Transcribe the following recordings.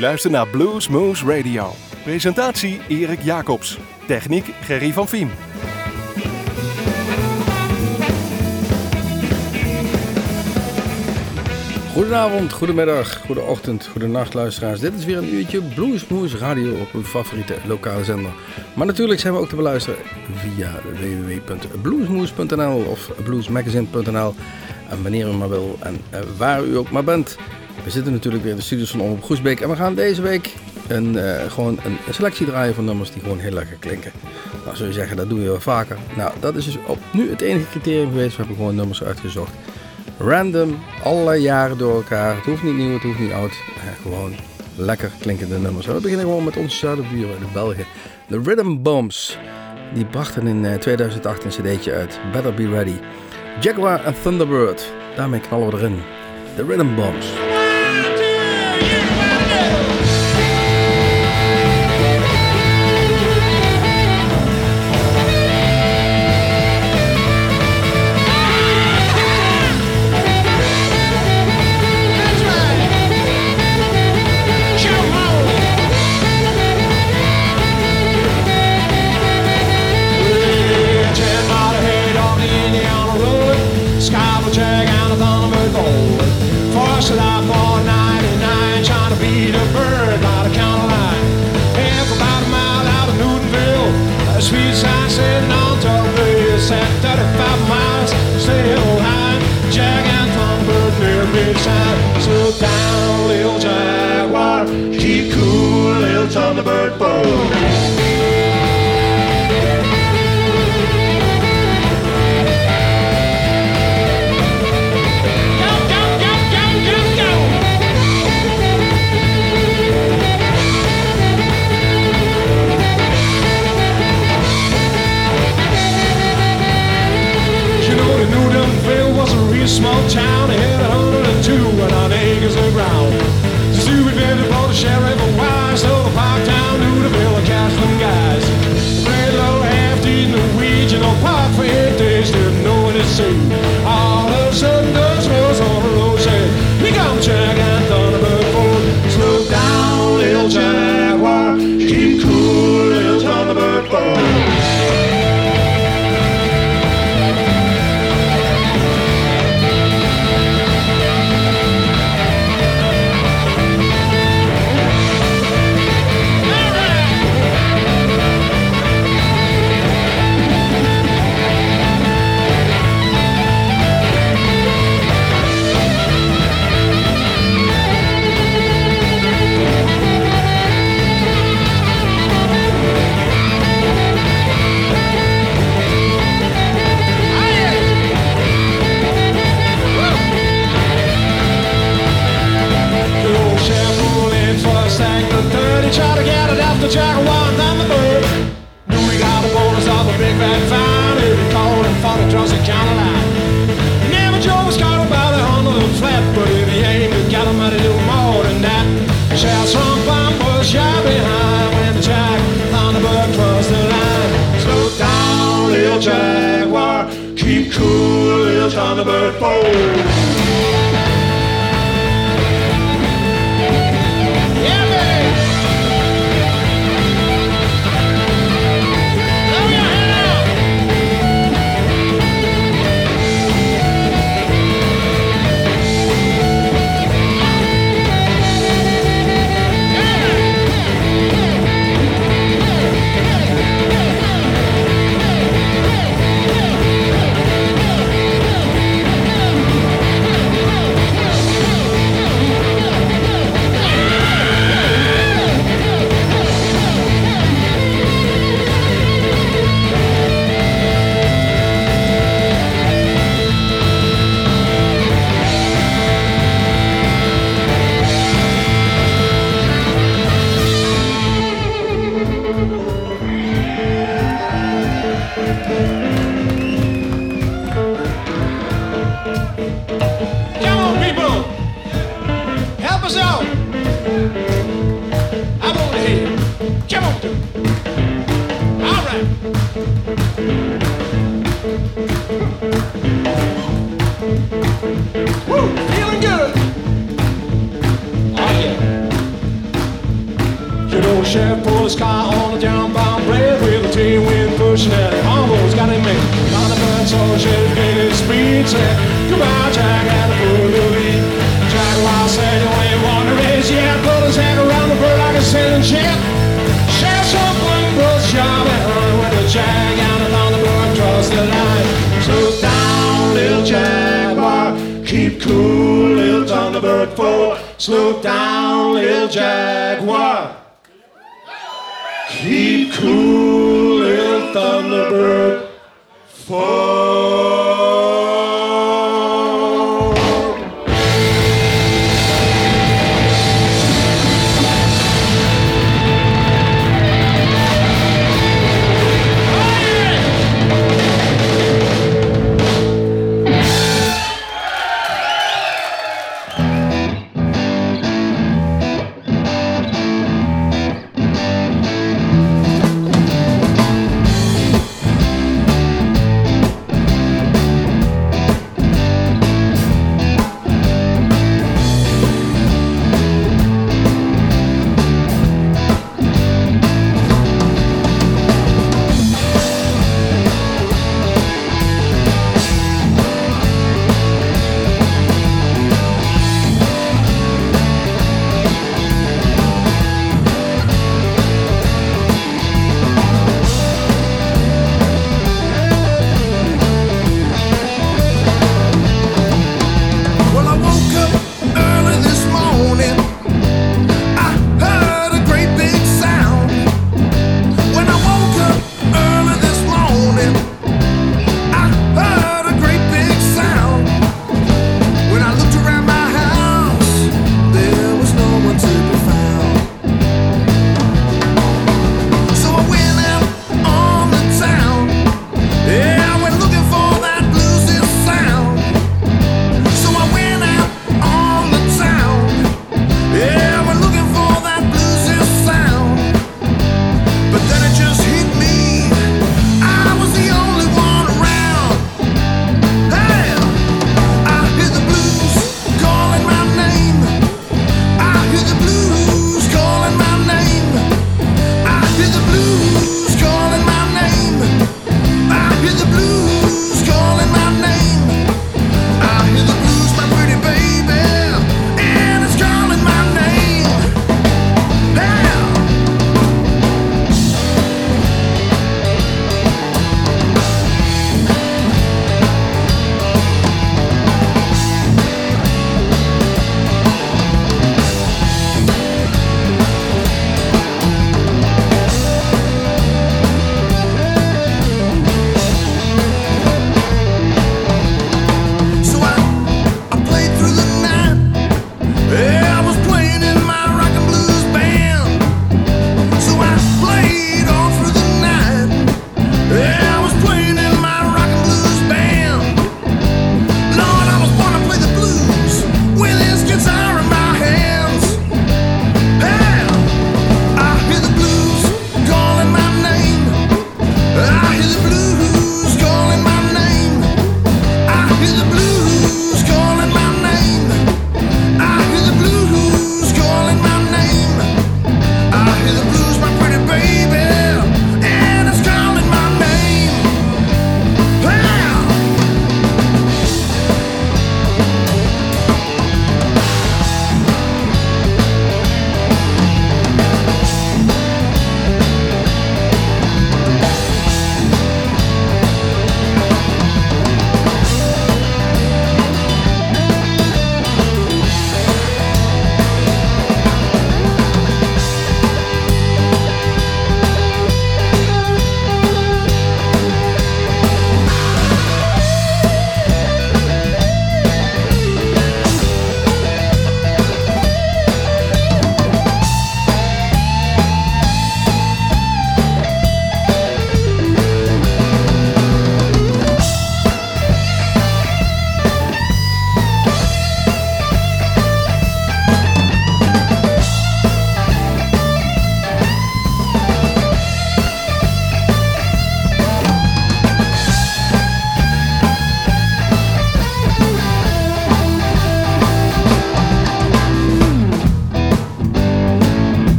U luistert naar Blues Moose Radio. Presentatie Erik Jacobs. Techniek Gerry van Viem. Goedenavond, goedemiddag, goedeochtend, goedenacht luisteraars. Dit is weer een uurtje Bluesmoose Radio op uw favoriete lokale zender. Maar natuurlijk zijn we ook te beluisteren via www.bluesmoose.nl of bluesmagazine.nl. En wanneer u maar wil en eh, waar u ook maar bent. We zitten natuurlijk weer in de studios van Omroep Groesbeek. En we gaan deze week een, uh, gewoon een, selectie draaien van nummers die gewoon heel lekker klinken. Nou, zul je zeggen, dat doen we wel vaker. Nou, dat is dus op nu het enige criterium geweest. We hebben gewoon nummers uitgezocht Random, allerlei jaren door elkaar. Het hoeft niet nieuw, het hoeft niet oud. Eh, gewoon lekker klinkende nummers. We beginnen gewoon met onze zuidenburen, de Belgen. De Rhythm Bombs. Die brachten in 2008 een cd'tje uit. Better Be Ready. Jaguar en Thunderbird. Daarmee knallen we erin. De Rhythm Bombs. time. So down, little jaguar. She cool, little thunderbird boom. small town ahead the sheriff a wire, so the park town knew the bill of Caslin guys. Played low, half eating the weeds, park for eight days, didn't know what to say. the jaguar, and the bird. Then we got the bonus of a big bad fine, If you call and fought across the county line. Never drove was caught by the humble and flat, but if he aimed, we got him out of more than that. Shouts from bomb was shy behind when the jack on the bird crossed the line. Slow down, little jaguar, keep cool, little Thunderbird, bold. Chef pulled his car on the downbound blade with a team wind pushing it. Almost got him in. Got the burn so shit gained his speed. Said, goodbye, Jack, and the will lead. Jack Wild said, you ain't want to race yet. Pulled his head around the bird like a sailing ship. Chef so blue, both sharp and with the jag and the thunderbird across the line. Slow down, little jaguar. Keep cool, little thunderbird four. Slow down, little jaguar. Thunderbird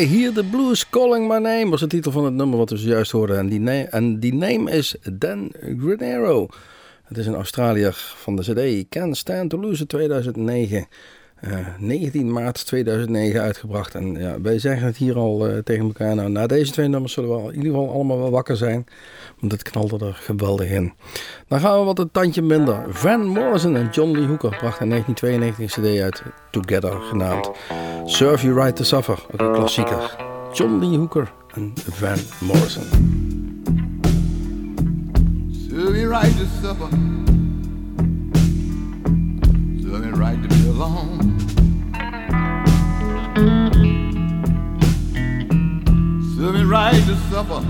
I Hear the Blues Calling My Name was de titel van het nummer wat we zojuist hoorden. En die, en die name is Dan Granero. Het is een Australiër van de CD Can't Stand to Lose 2009. Uh, 19 maart 2009 uitgebracht. En ja, wij zeggen het hier al uh, tegen elkaar. Nou, na deze twee nummers zullen we in ieder geval allemaal wel wakker zijn. Want het knalde er geweldig in. Dan gaan we wat een tandje minder. Van Morrison en John Lee Hooker brachten in 1992 een cd uit. Together genaamd. Serve You Right to Suffer. Ook een klassieker. John Lee Hooker en Van Morrison. Serve you right to suffer. Serve me right to. Serve me right to suffer.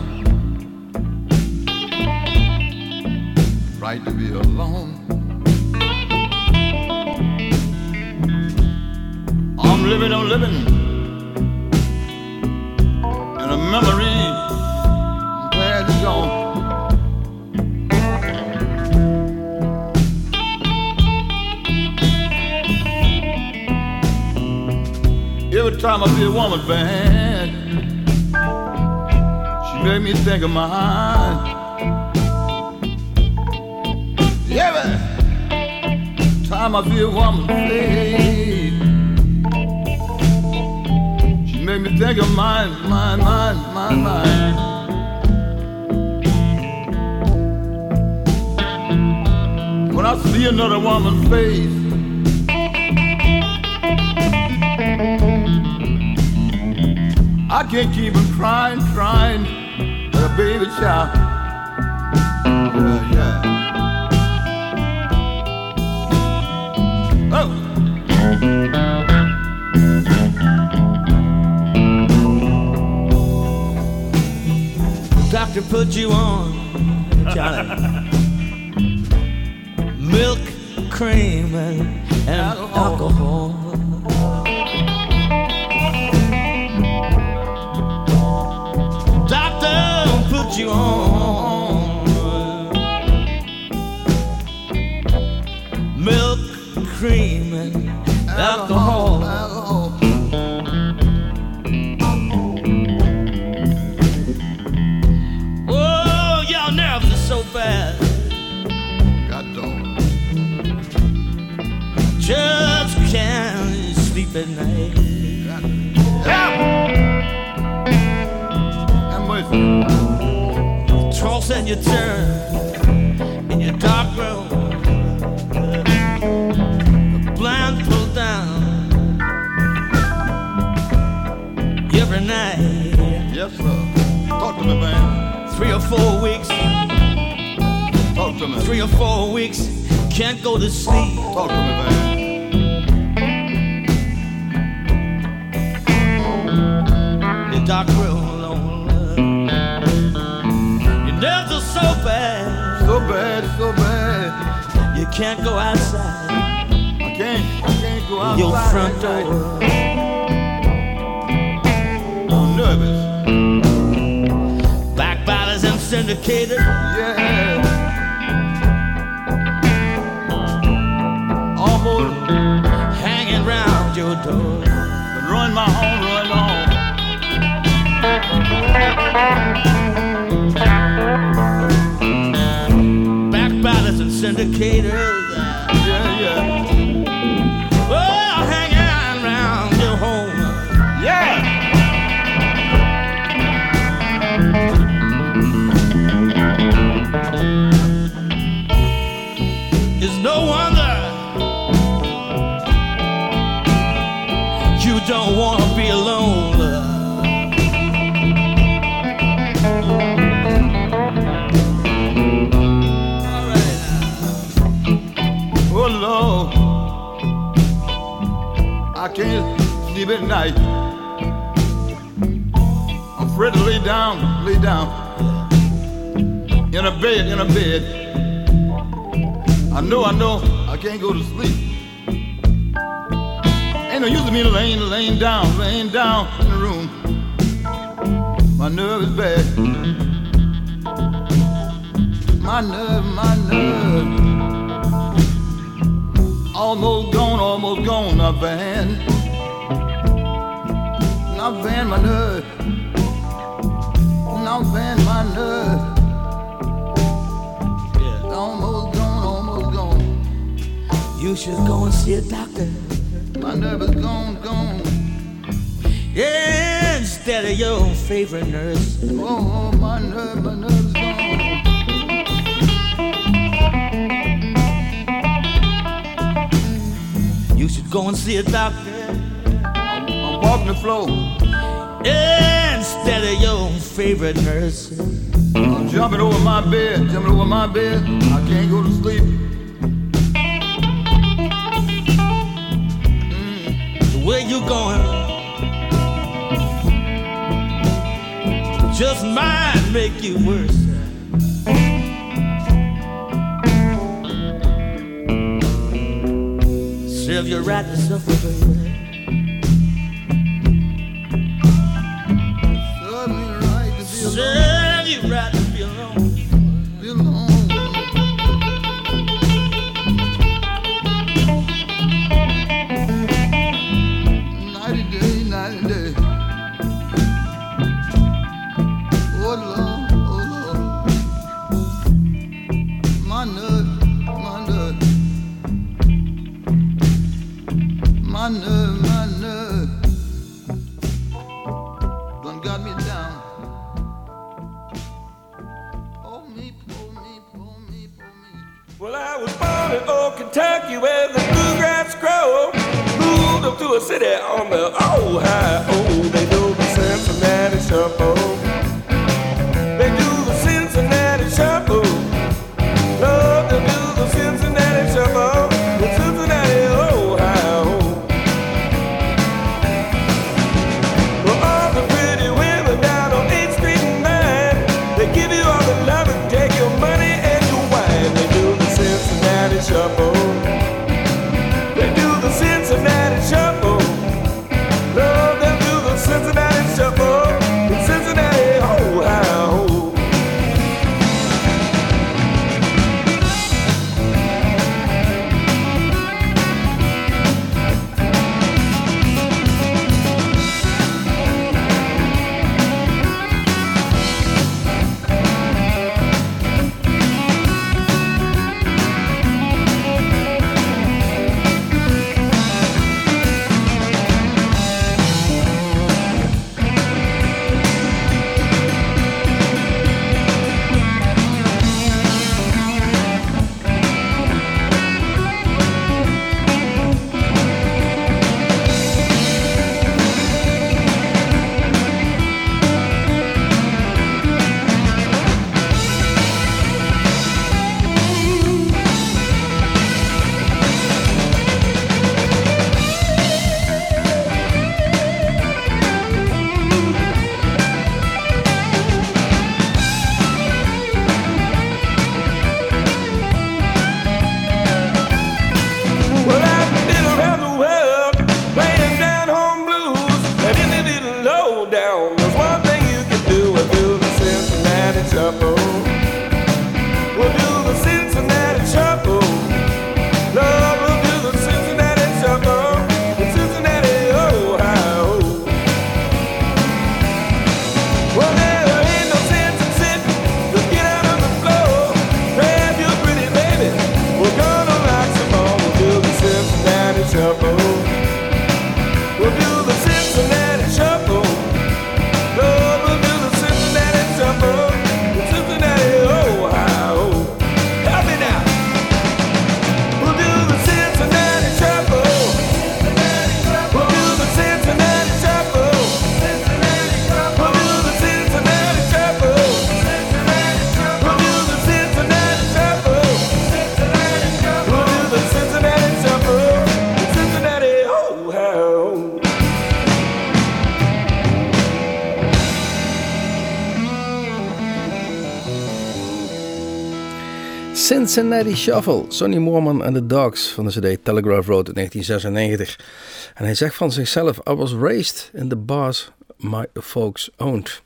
Right to be alone. I'm living, I'm living in a memory glad it's gone. Every time I see a woman she make me think of mine. Every time I see a woman face, she make me think of mine, mine, mine, mine, mine. When I see another woman's face. I can't keep on crying, crying baby child. Yeah, yeah. Oh. Doctor put you on, Johnny. Milk, cream, and, and alcohol. Doctor put you on. Milk, cream, and alcohol. And you turn in your dark room. The blind pulled down every night. Yes, sir. Talk to me, man. Three or four weeks, Talk to me. three or four weeks, can't go to sleep. Talk to me, man. Dark room can't go outside I can't, I can't go outside. your front door. I'm nervous. Backbiters and syndicators. Yeah. Almost hanging round your door. ruin my home, ruin my home. Syndicators. Can't sleep at night. I'm afraid to lay down, lay down. In a bed, in a bed. I know, I know, I can't go to sleep. Ain't no use of me laying, laying down, laying down in the room. My nerve is bad. My nerve, my nerve. Almost gone, almost gone, not bad. Not Now bend my nerve. Now bend my nerve. Yeah. Almost gone, almost gone. You should go and see a doctor. My nerve is gone, gone. Yeah, instead of your favorite nurse. Oh, oh my nerve, my nerve go and see a doctor. I'm walking the floor. Instead of your favorite nurse. I'm jumping over my bed, jumping over my bed. I can't go to sleep. Mm. Where you going? Just might make you worse. Serve you right to suffer, baby. Serve you right Cincinnati Shuffle, Sonny Moorman en de Dogs van de CD Telegraph Road in 1996. En hij zegt van zichzelf: I was raised in the bars my folks owned.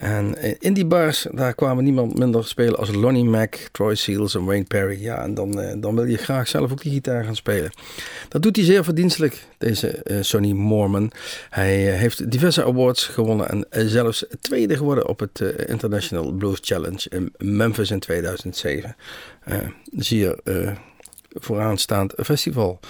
En eh, in die bars, daar kwamen niemand minder spelen als Lonnie Mac, Troy Seals en Wayne Perry. Ja, en dan, eh, dan wil je graag zelf ook die gitaar gaan spelen. Dat doet hij zeer verdienstelijk, deze eh, Sonny Mormon. Hij heeft diverse awards gewonnen en zelfs tweede geworden op het International Blues Challenge in Memphis in 2007. Eh zeer vooraanstaand festival.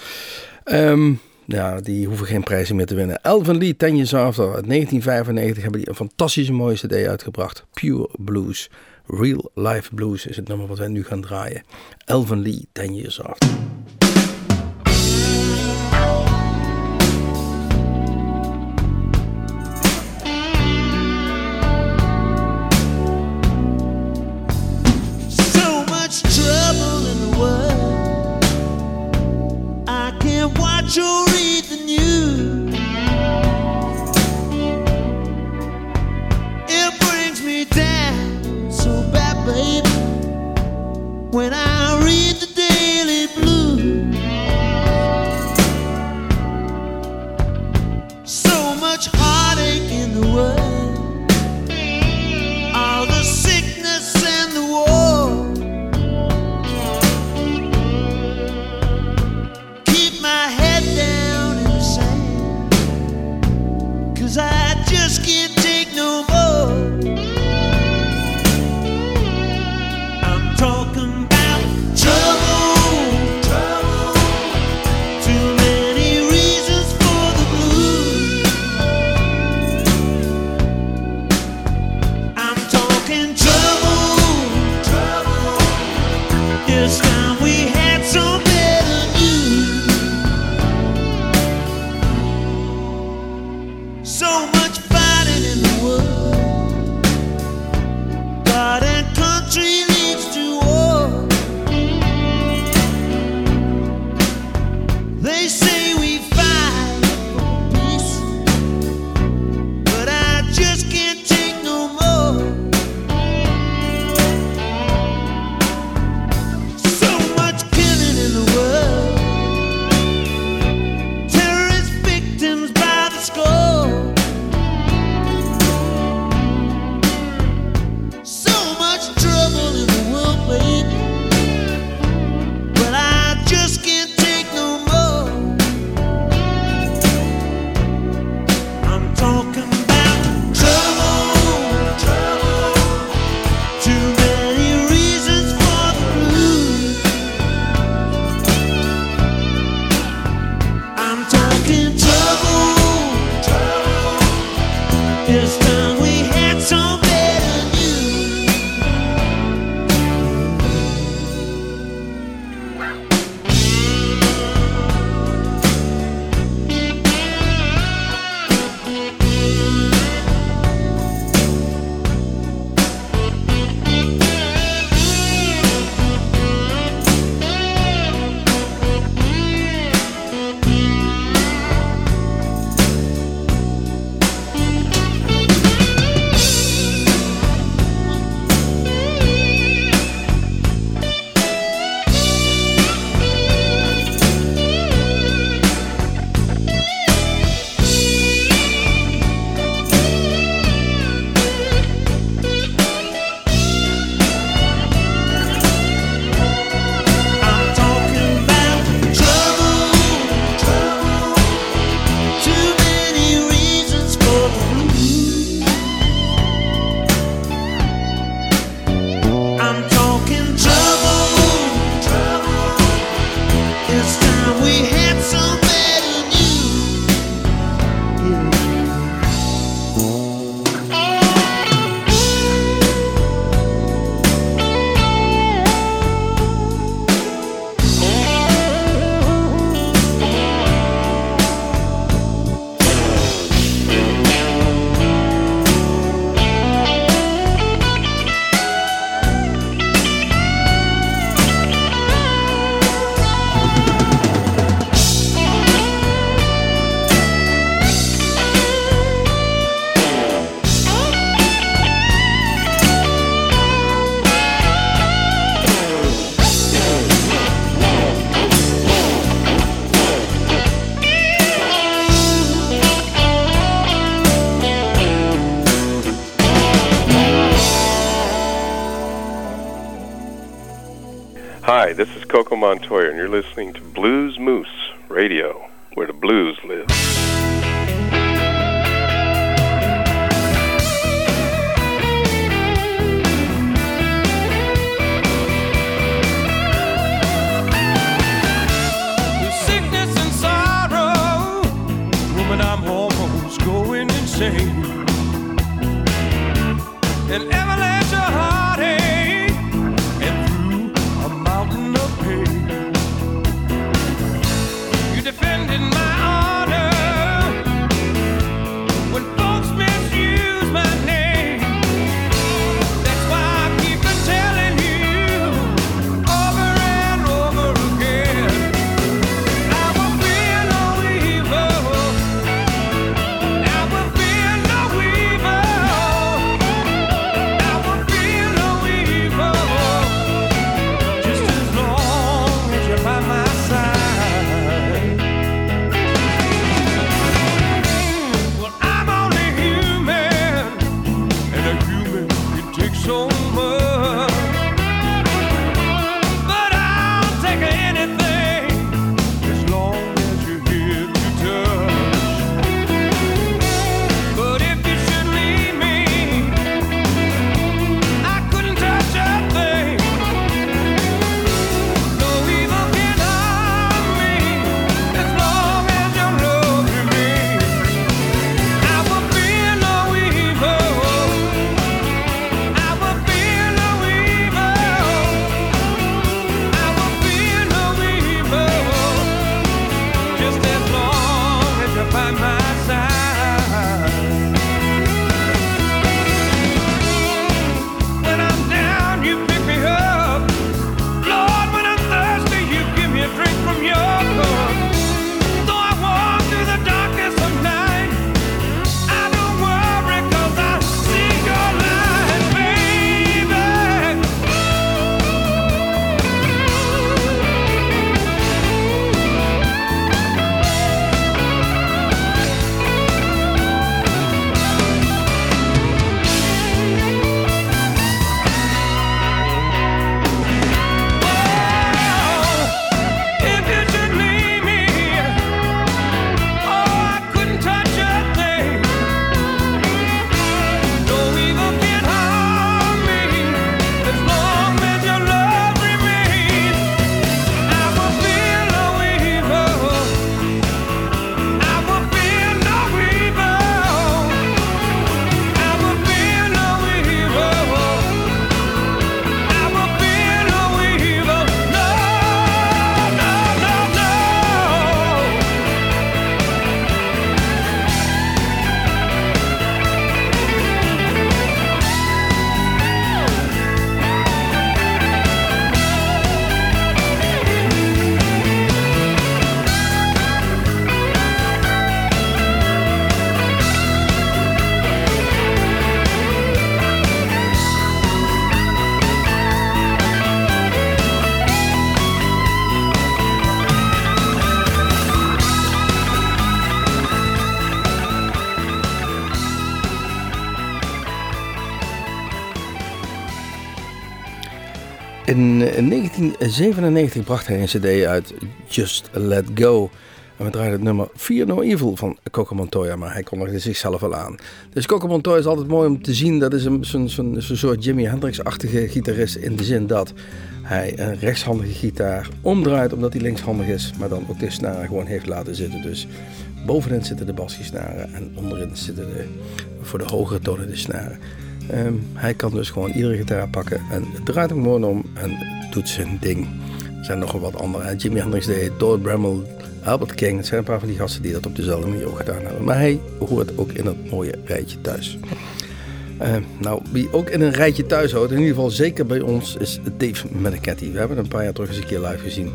Ehm, ja, die hoeven geen prijzen meer te winnen. Elvin Lee, Ten Years After, uit 1995 hebben die een fantastische mooie cd uitgebracht. Pure Blues. Real Life Blues is het nummer wat wij nu gaan draaien. Elvin Lee, Ten Years After. Listening to Blues Moose 1997 bracht hij een cd uit, Just Let Go. En we draaiden het nummer Fear No Evil van Coco Montoya, maar hij kondigde zichzelf al aan. Dus Coco Montoya is altijd mooi om te zien. Dat is een, zo'n, soort Jimi Hendrix-achtige gitarist in de zin dat hij een rechtshandige gitaar omdraait omdat hij linkshandig is. Maar dan ook de snaren gewoon heeft laten zitten. Dus bovenin zitten de basgitsnaren en onderin zitten de, voor de hogere tonen de snaren. Ehm, hij kan dus gewoon iedere gitaar pakken en draait hem gewoon om en doet zijn ding. Er zijn nog wel wat andere. Jimi Hendrix deed, Dodd Bramble, Albert King. Het zijn een paar van die gasten die dat op dezelfde manier ook gedaan hebben. Maar hij hoort ook in dat mooie rijtje thuis. Eh, nou, wie ook in een rijtje thuis hoort, in ieder geval zeker bij ons, is Dave Meniketti. We hebben hem een paar jaar terug eens een keer live gezien.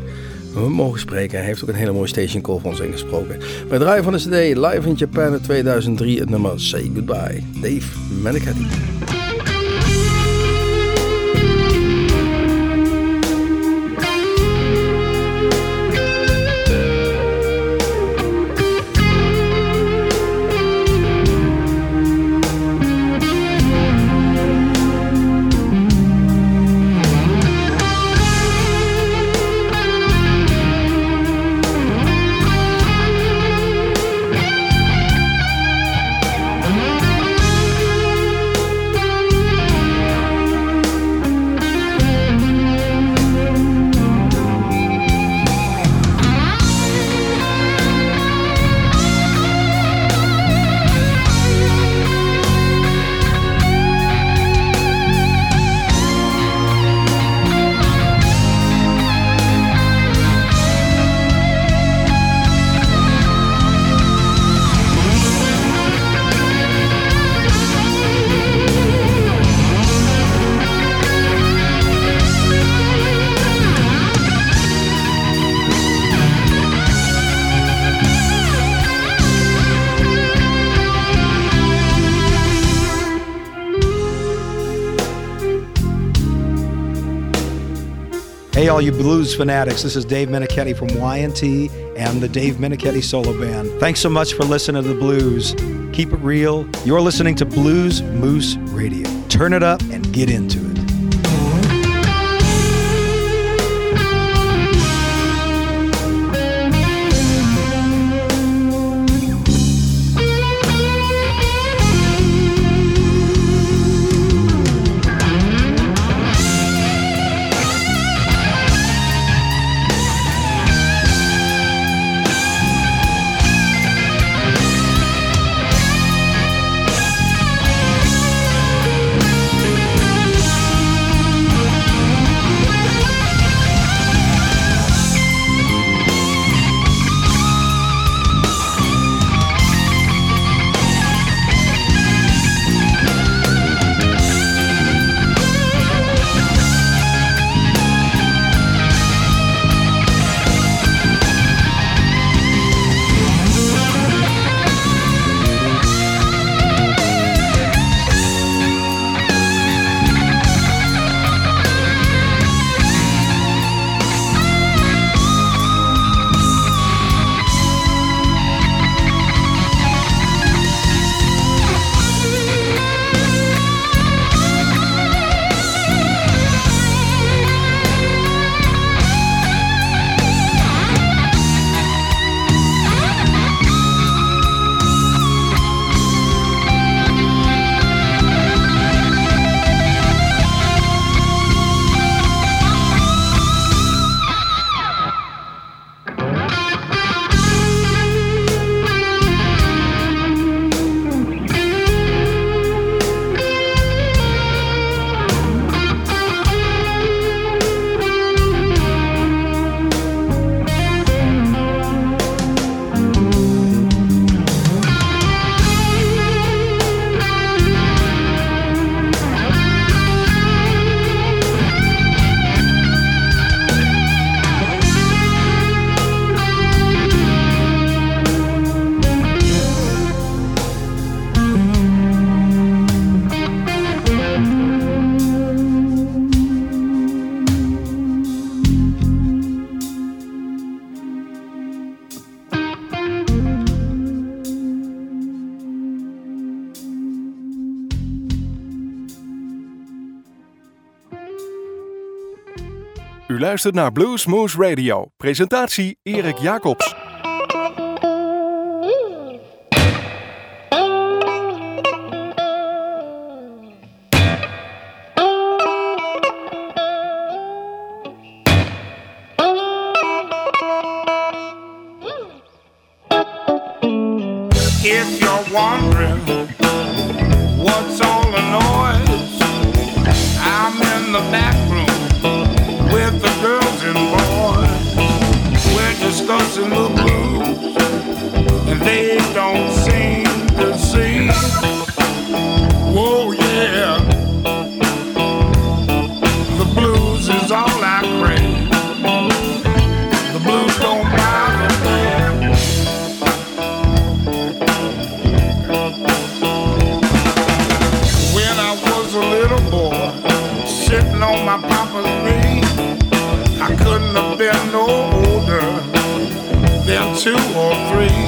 Mogen spreken. Hij heeft ook een hele mooie station call van ons ingesproken. Bij draaien van de CD Live in Japan in 2003 het nummer Say Goodbye. Dave Meniketti. All you blues fanatics, this is Dave Meniketti from Y&T and the Dave Meniketti Solo Band. Thanks so much for listening to the blues. Keep it real. You're listening to Blues Moose Radio. Turn it up and get into it. Luistert naar Blues Moose Radio. Presentatie Erik Jacobs. If you're wondering what's all the noise, I'm in the back the blues, and they don't seem to see. Yeah. The blues is all I crave. The blues don't bother me. When I was a little boy, sitting on my papa's knee, I couldn't have been no two or three.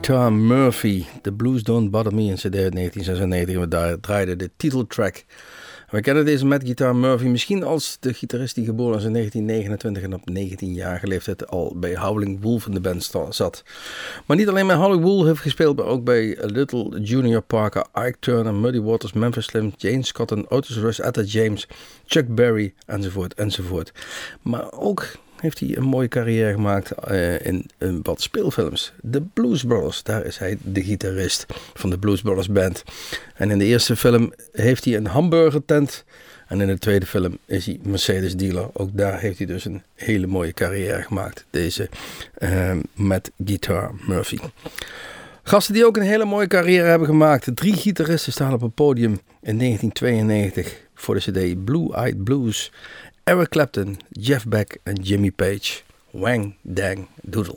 Guitar Murphy, The Blues Don't Bother Me, een cd uit 1996. We daar draaiden de titeltrack. We kennen deze Matt Guitar Murphy misschien als de gitarist die geboren is in 1929 en op 19-jarige leeftijd al bij Howling Wolf in de band zat. Maar niet alleen bij Howling Wolf heeft gespeeld, maar ook bij Little Junior Parker, Ike Turner, Muddy Waters, Memphis Slim, Jane Scott Otis Rush, Etta James, Chuck Berry enzovoort enzovoort. Maar ook heeft hij een mooie carrière gemaakt eh, in, in wat speelfilms. The Blues Brothers, daar is hij de gitarist van de Blues Brothers Band. En in de eerste film heeft hij een hamburgertent. En in de tweede film is hij Mercedes dealer. Ook daar heeft hij dus een hele mooie carrière gemaakt. Deze eh, met Guitar Murphy. Gasten die ook een hele mooie carrière hebben gemaakt. Drie gitaristen staan op het podium in 1992 voor de CD Blue Eyed Blues. Eric Clapton, Jeff Beck en Jimmy Page. Wang Dang Doodle.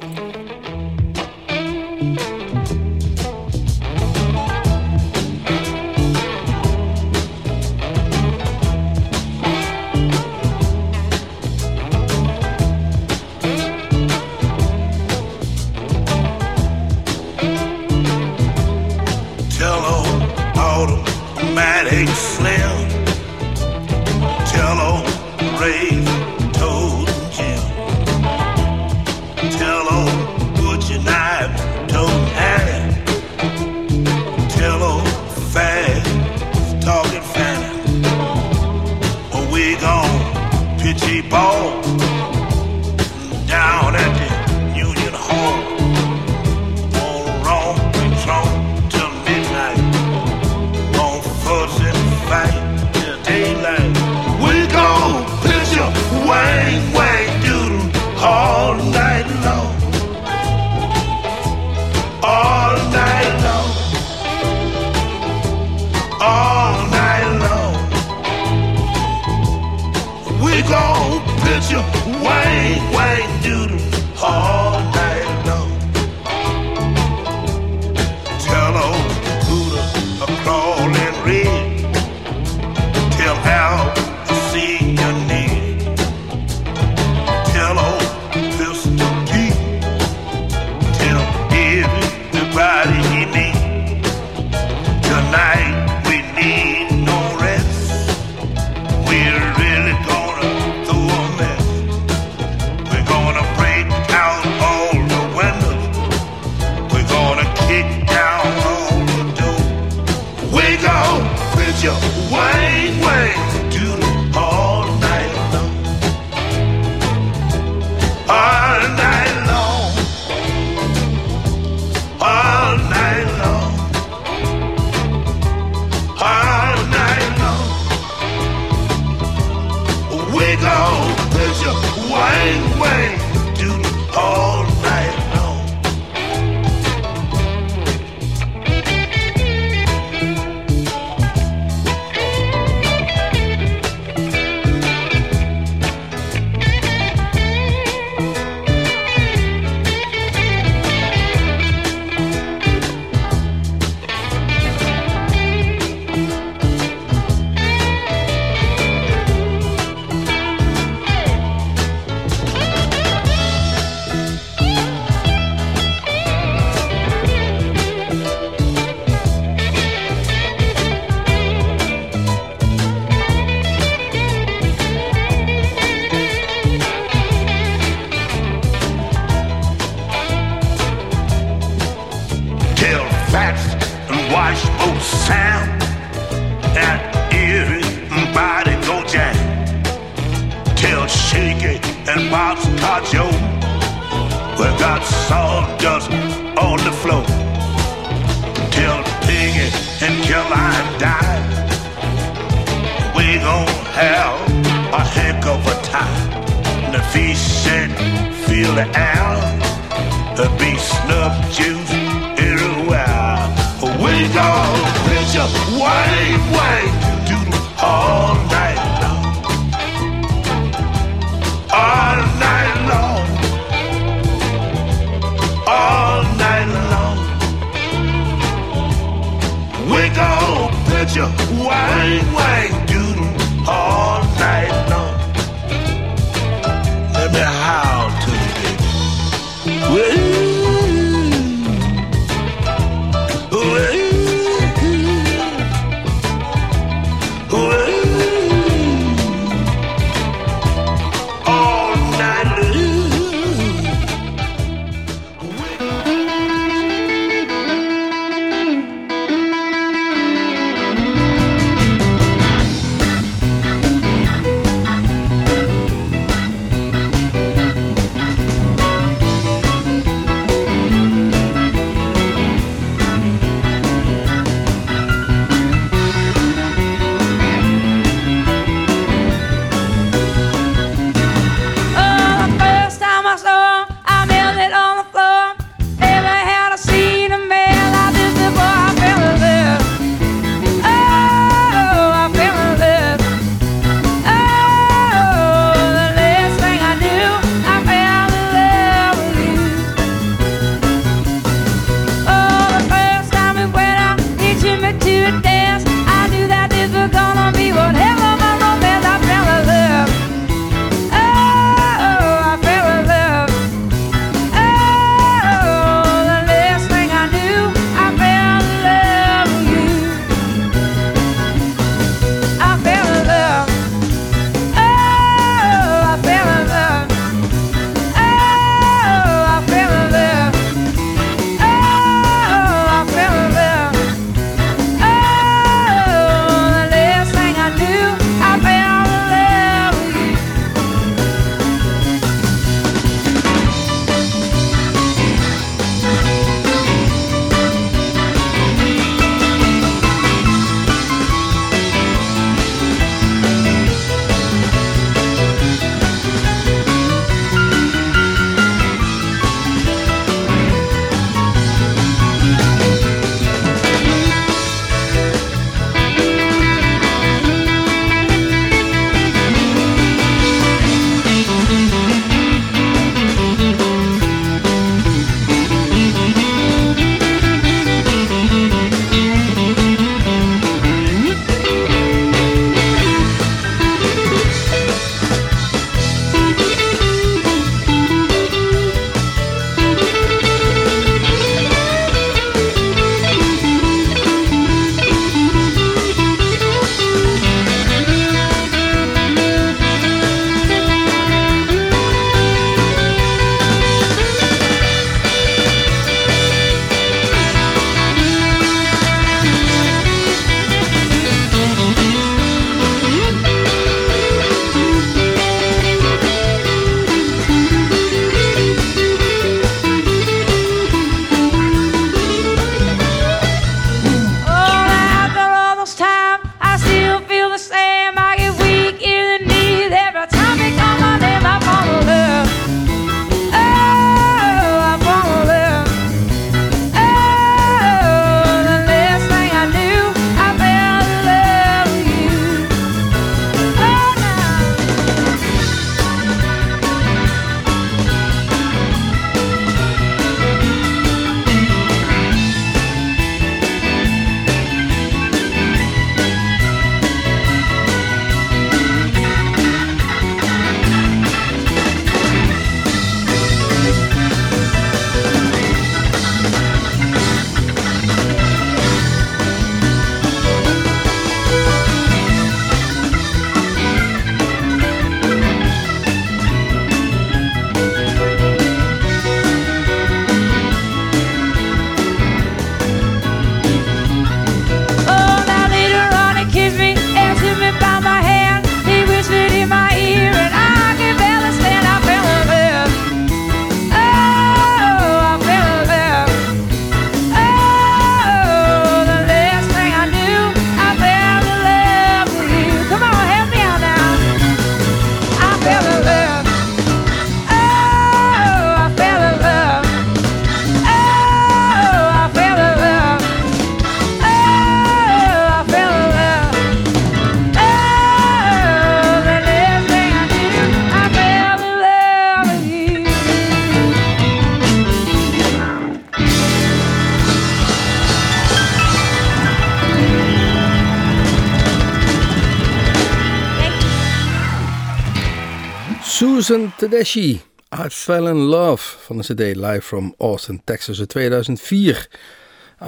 Susan Tedeschi. I Fell in Love van de CD Live from Austin, Texas uit 2004.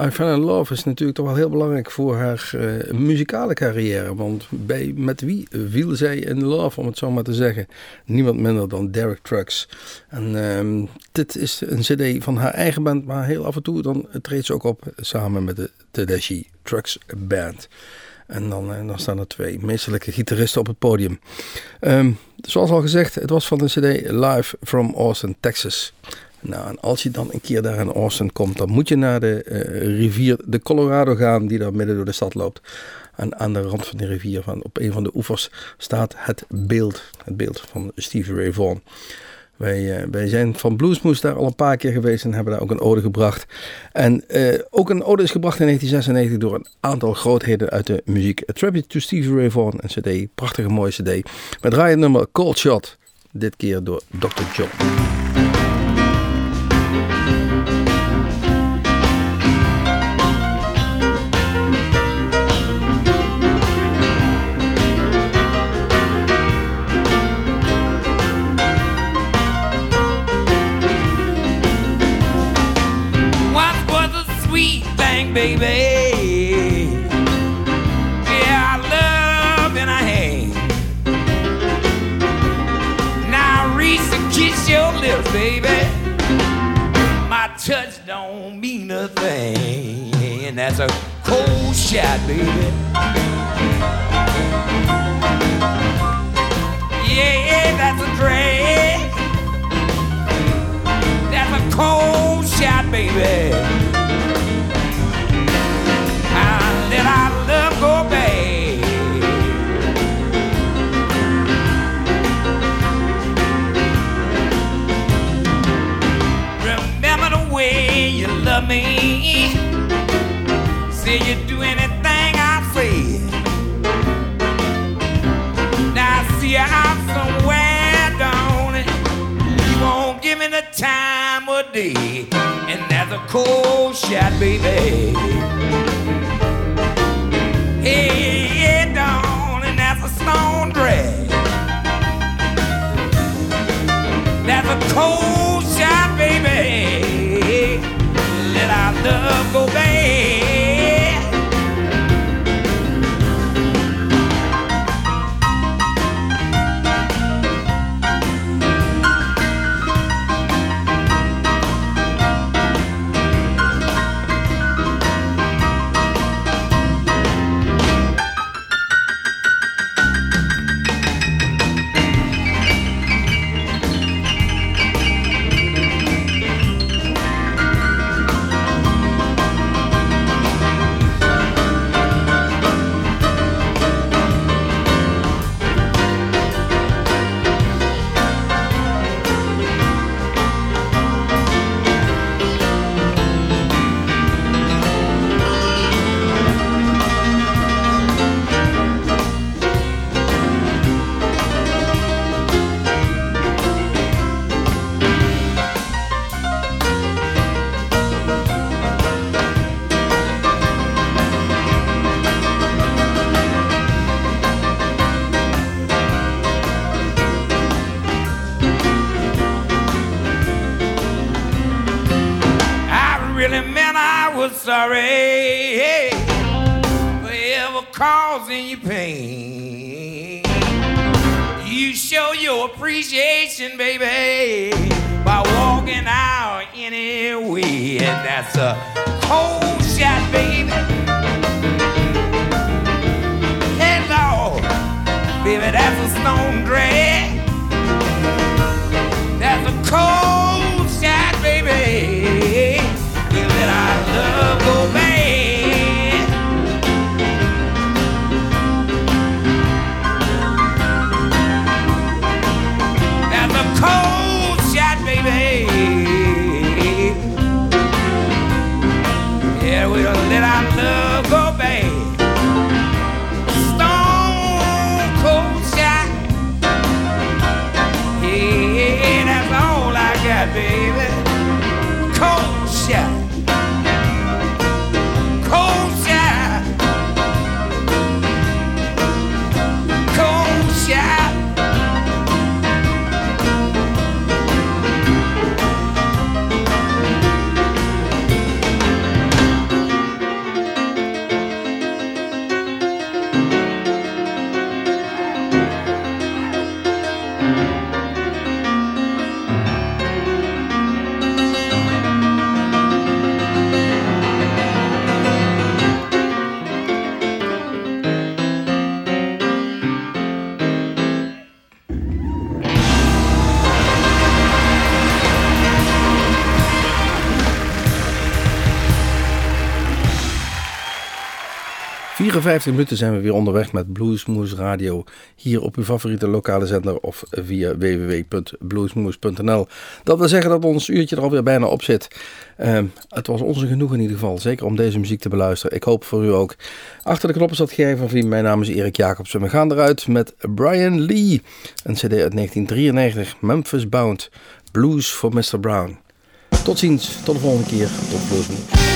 I Fell in Love is natuurlijk toch wel heel belangrijk voor haar eh, muzikale carrière. Want bij, met wie viel zij in love, om het zo maar te zeggen? Niemand minder dan Derek Trucks. En ehm, dit is een cd van haar eigen band, maar heel af en toe dan treedt ze ook op samen met de Tedeschi Trucks Band. En dan, eh, dan staan er twee meesterlijke gitaristen op het podium. Ehm, zoals al gezegd, het was van de CD Live from Austin, Texas. Nou, als je dan een keer daar in Austin komt, dan moet je naar de eh, rivier de Colorado gaan, die daar midden door de stad loopt. En aan de rand van de rivier, van, op een van de oevers, staat het beeld, het beeld van Stevie Ray Vaughan. Wij, eh, wij zijn van Bluesmoes daar al een paar keer geweest en hebben daar ook een ode gebracht. En eh, ook een ode is gebracht in 1996 door een aantal grootheden uit de muziek. A Tribute to Stevie Ray Vaughan, een cd, prachtige mooie cd. Met draaien nummer Cold Shot, dit keer door Dr. John. Baby. Yeah, I love and I hate. Now reach to kiss your lips, baby. My touch don't mean a thing. And that's a cold shot, baby. Yeah, that's a drag. That's a cold shot, baby. Time of day, and that's a cold shot, baby. Hey, yeah, down, and that's a stone drag. That's a cold shot, baby. Let our love go bad. 54 minuten zijn we weer onderweg met Bluesmoose Radio. Hier op uw favoriete lokale zender of via www.bluesmoose.nl. Dat wil zeggen dat ons uurtje er alweer bijna op zit. Ehm, het was onze genoeg in ieder geval. Zeker om deze muziek te beluisteren. Ik hoop voor u ook. Achter de knoppen zat Gerry van. Mijn naam is Erik Jacobs. En we gaan eruit met Brian Lee. Een cd uit 1993. Memphis Bound. Blues for Mr. Brown. Tot ziens. Tot de volgende keer. Tot Bluesmoose.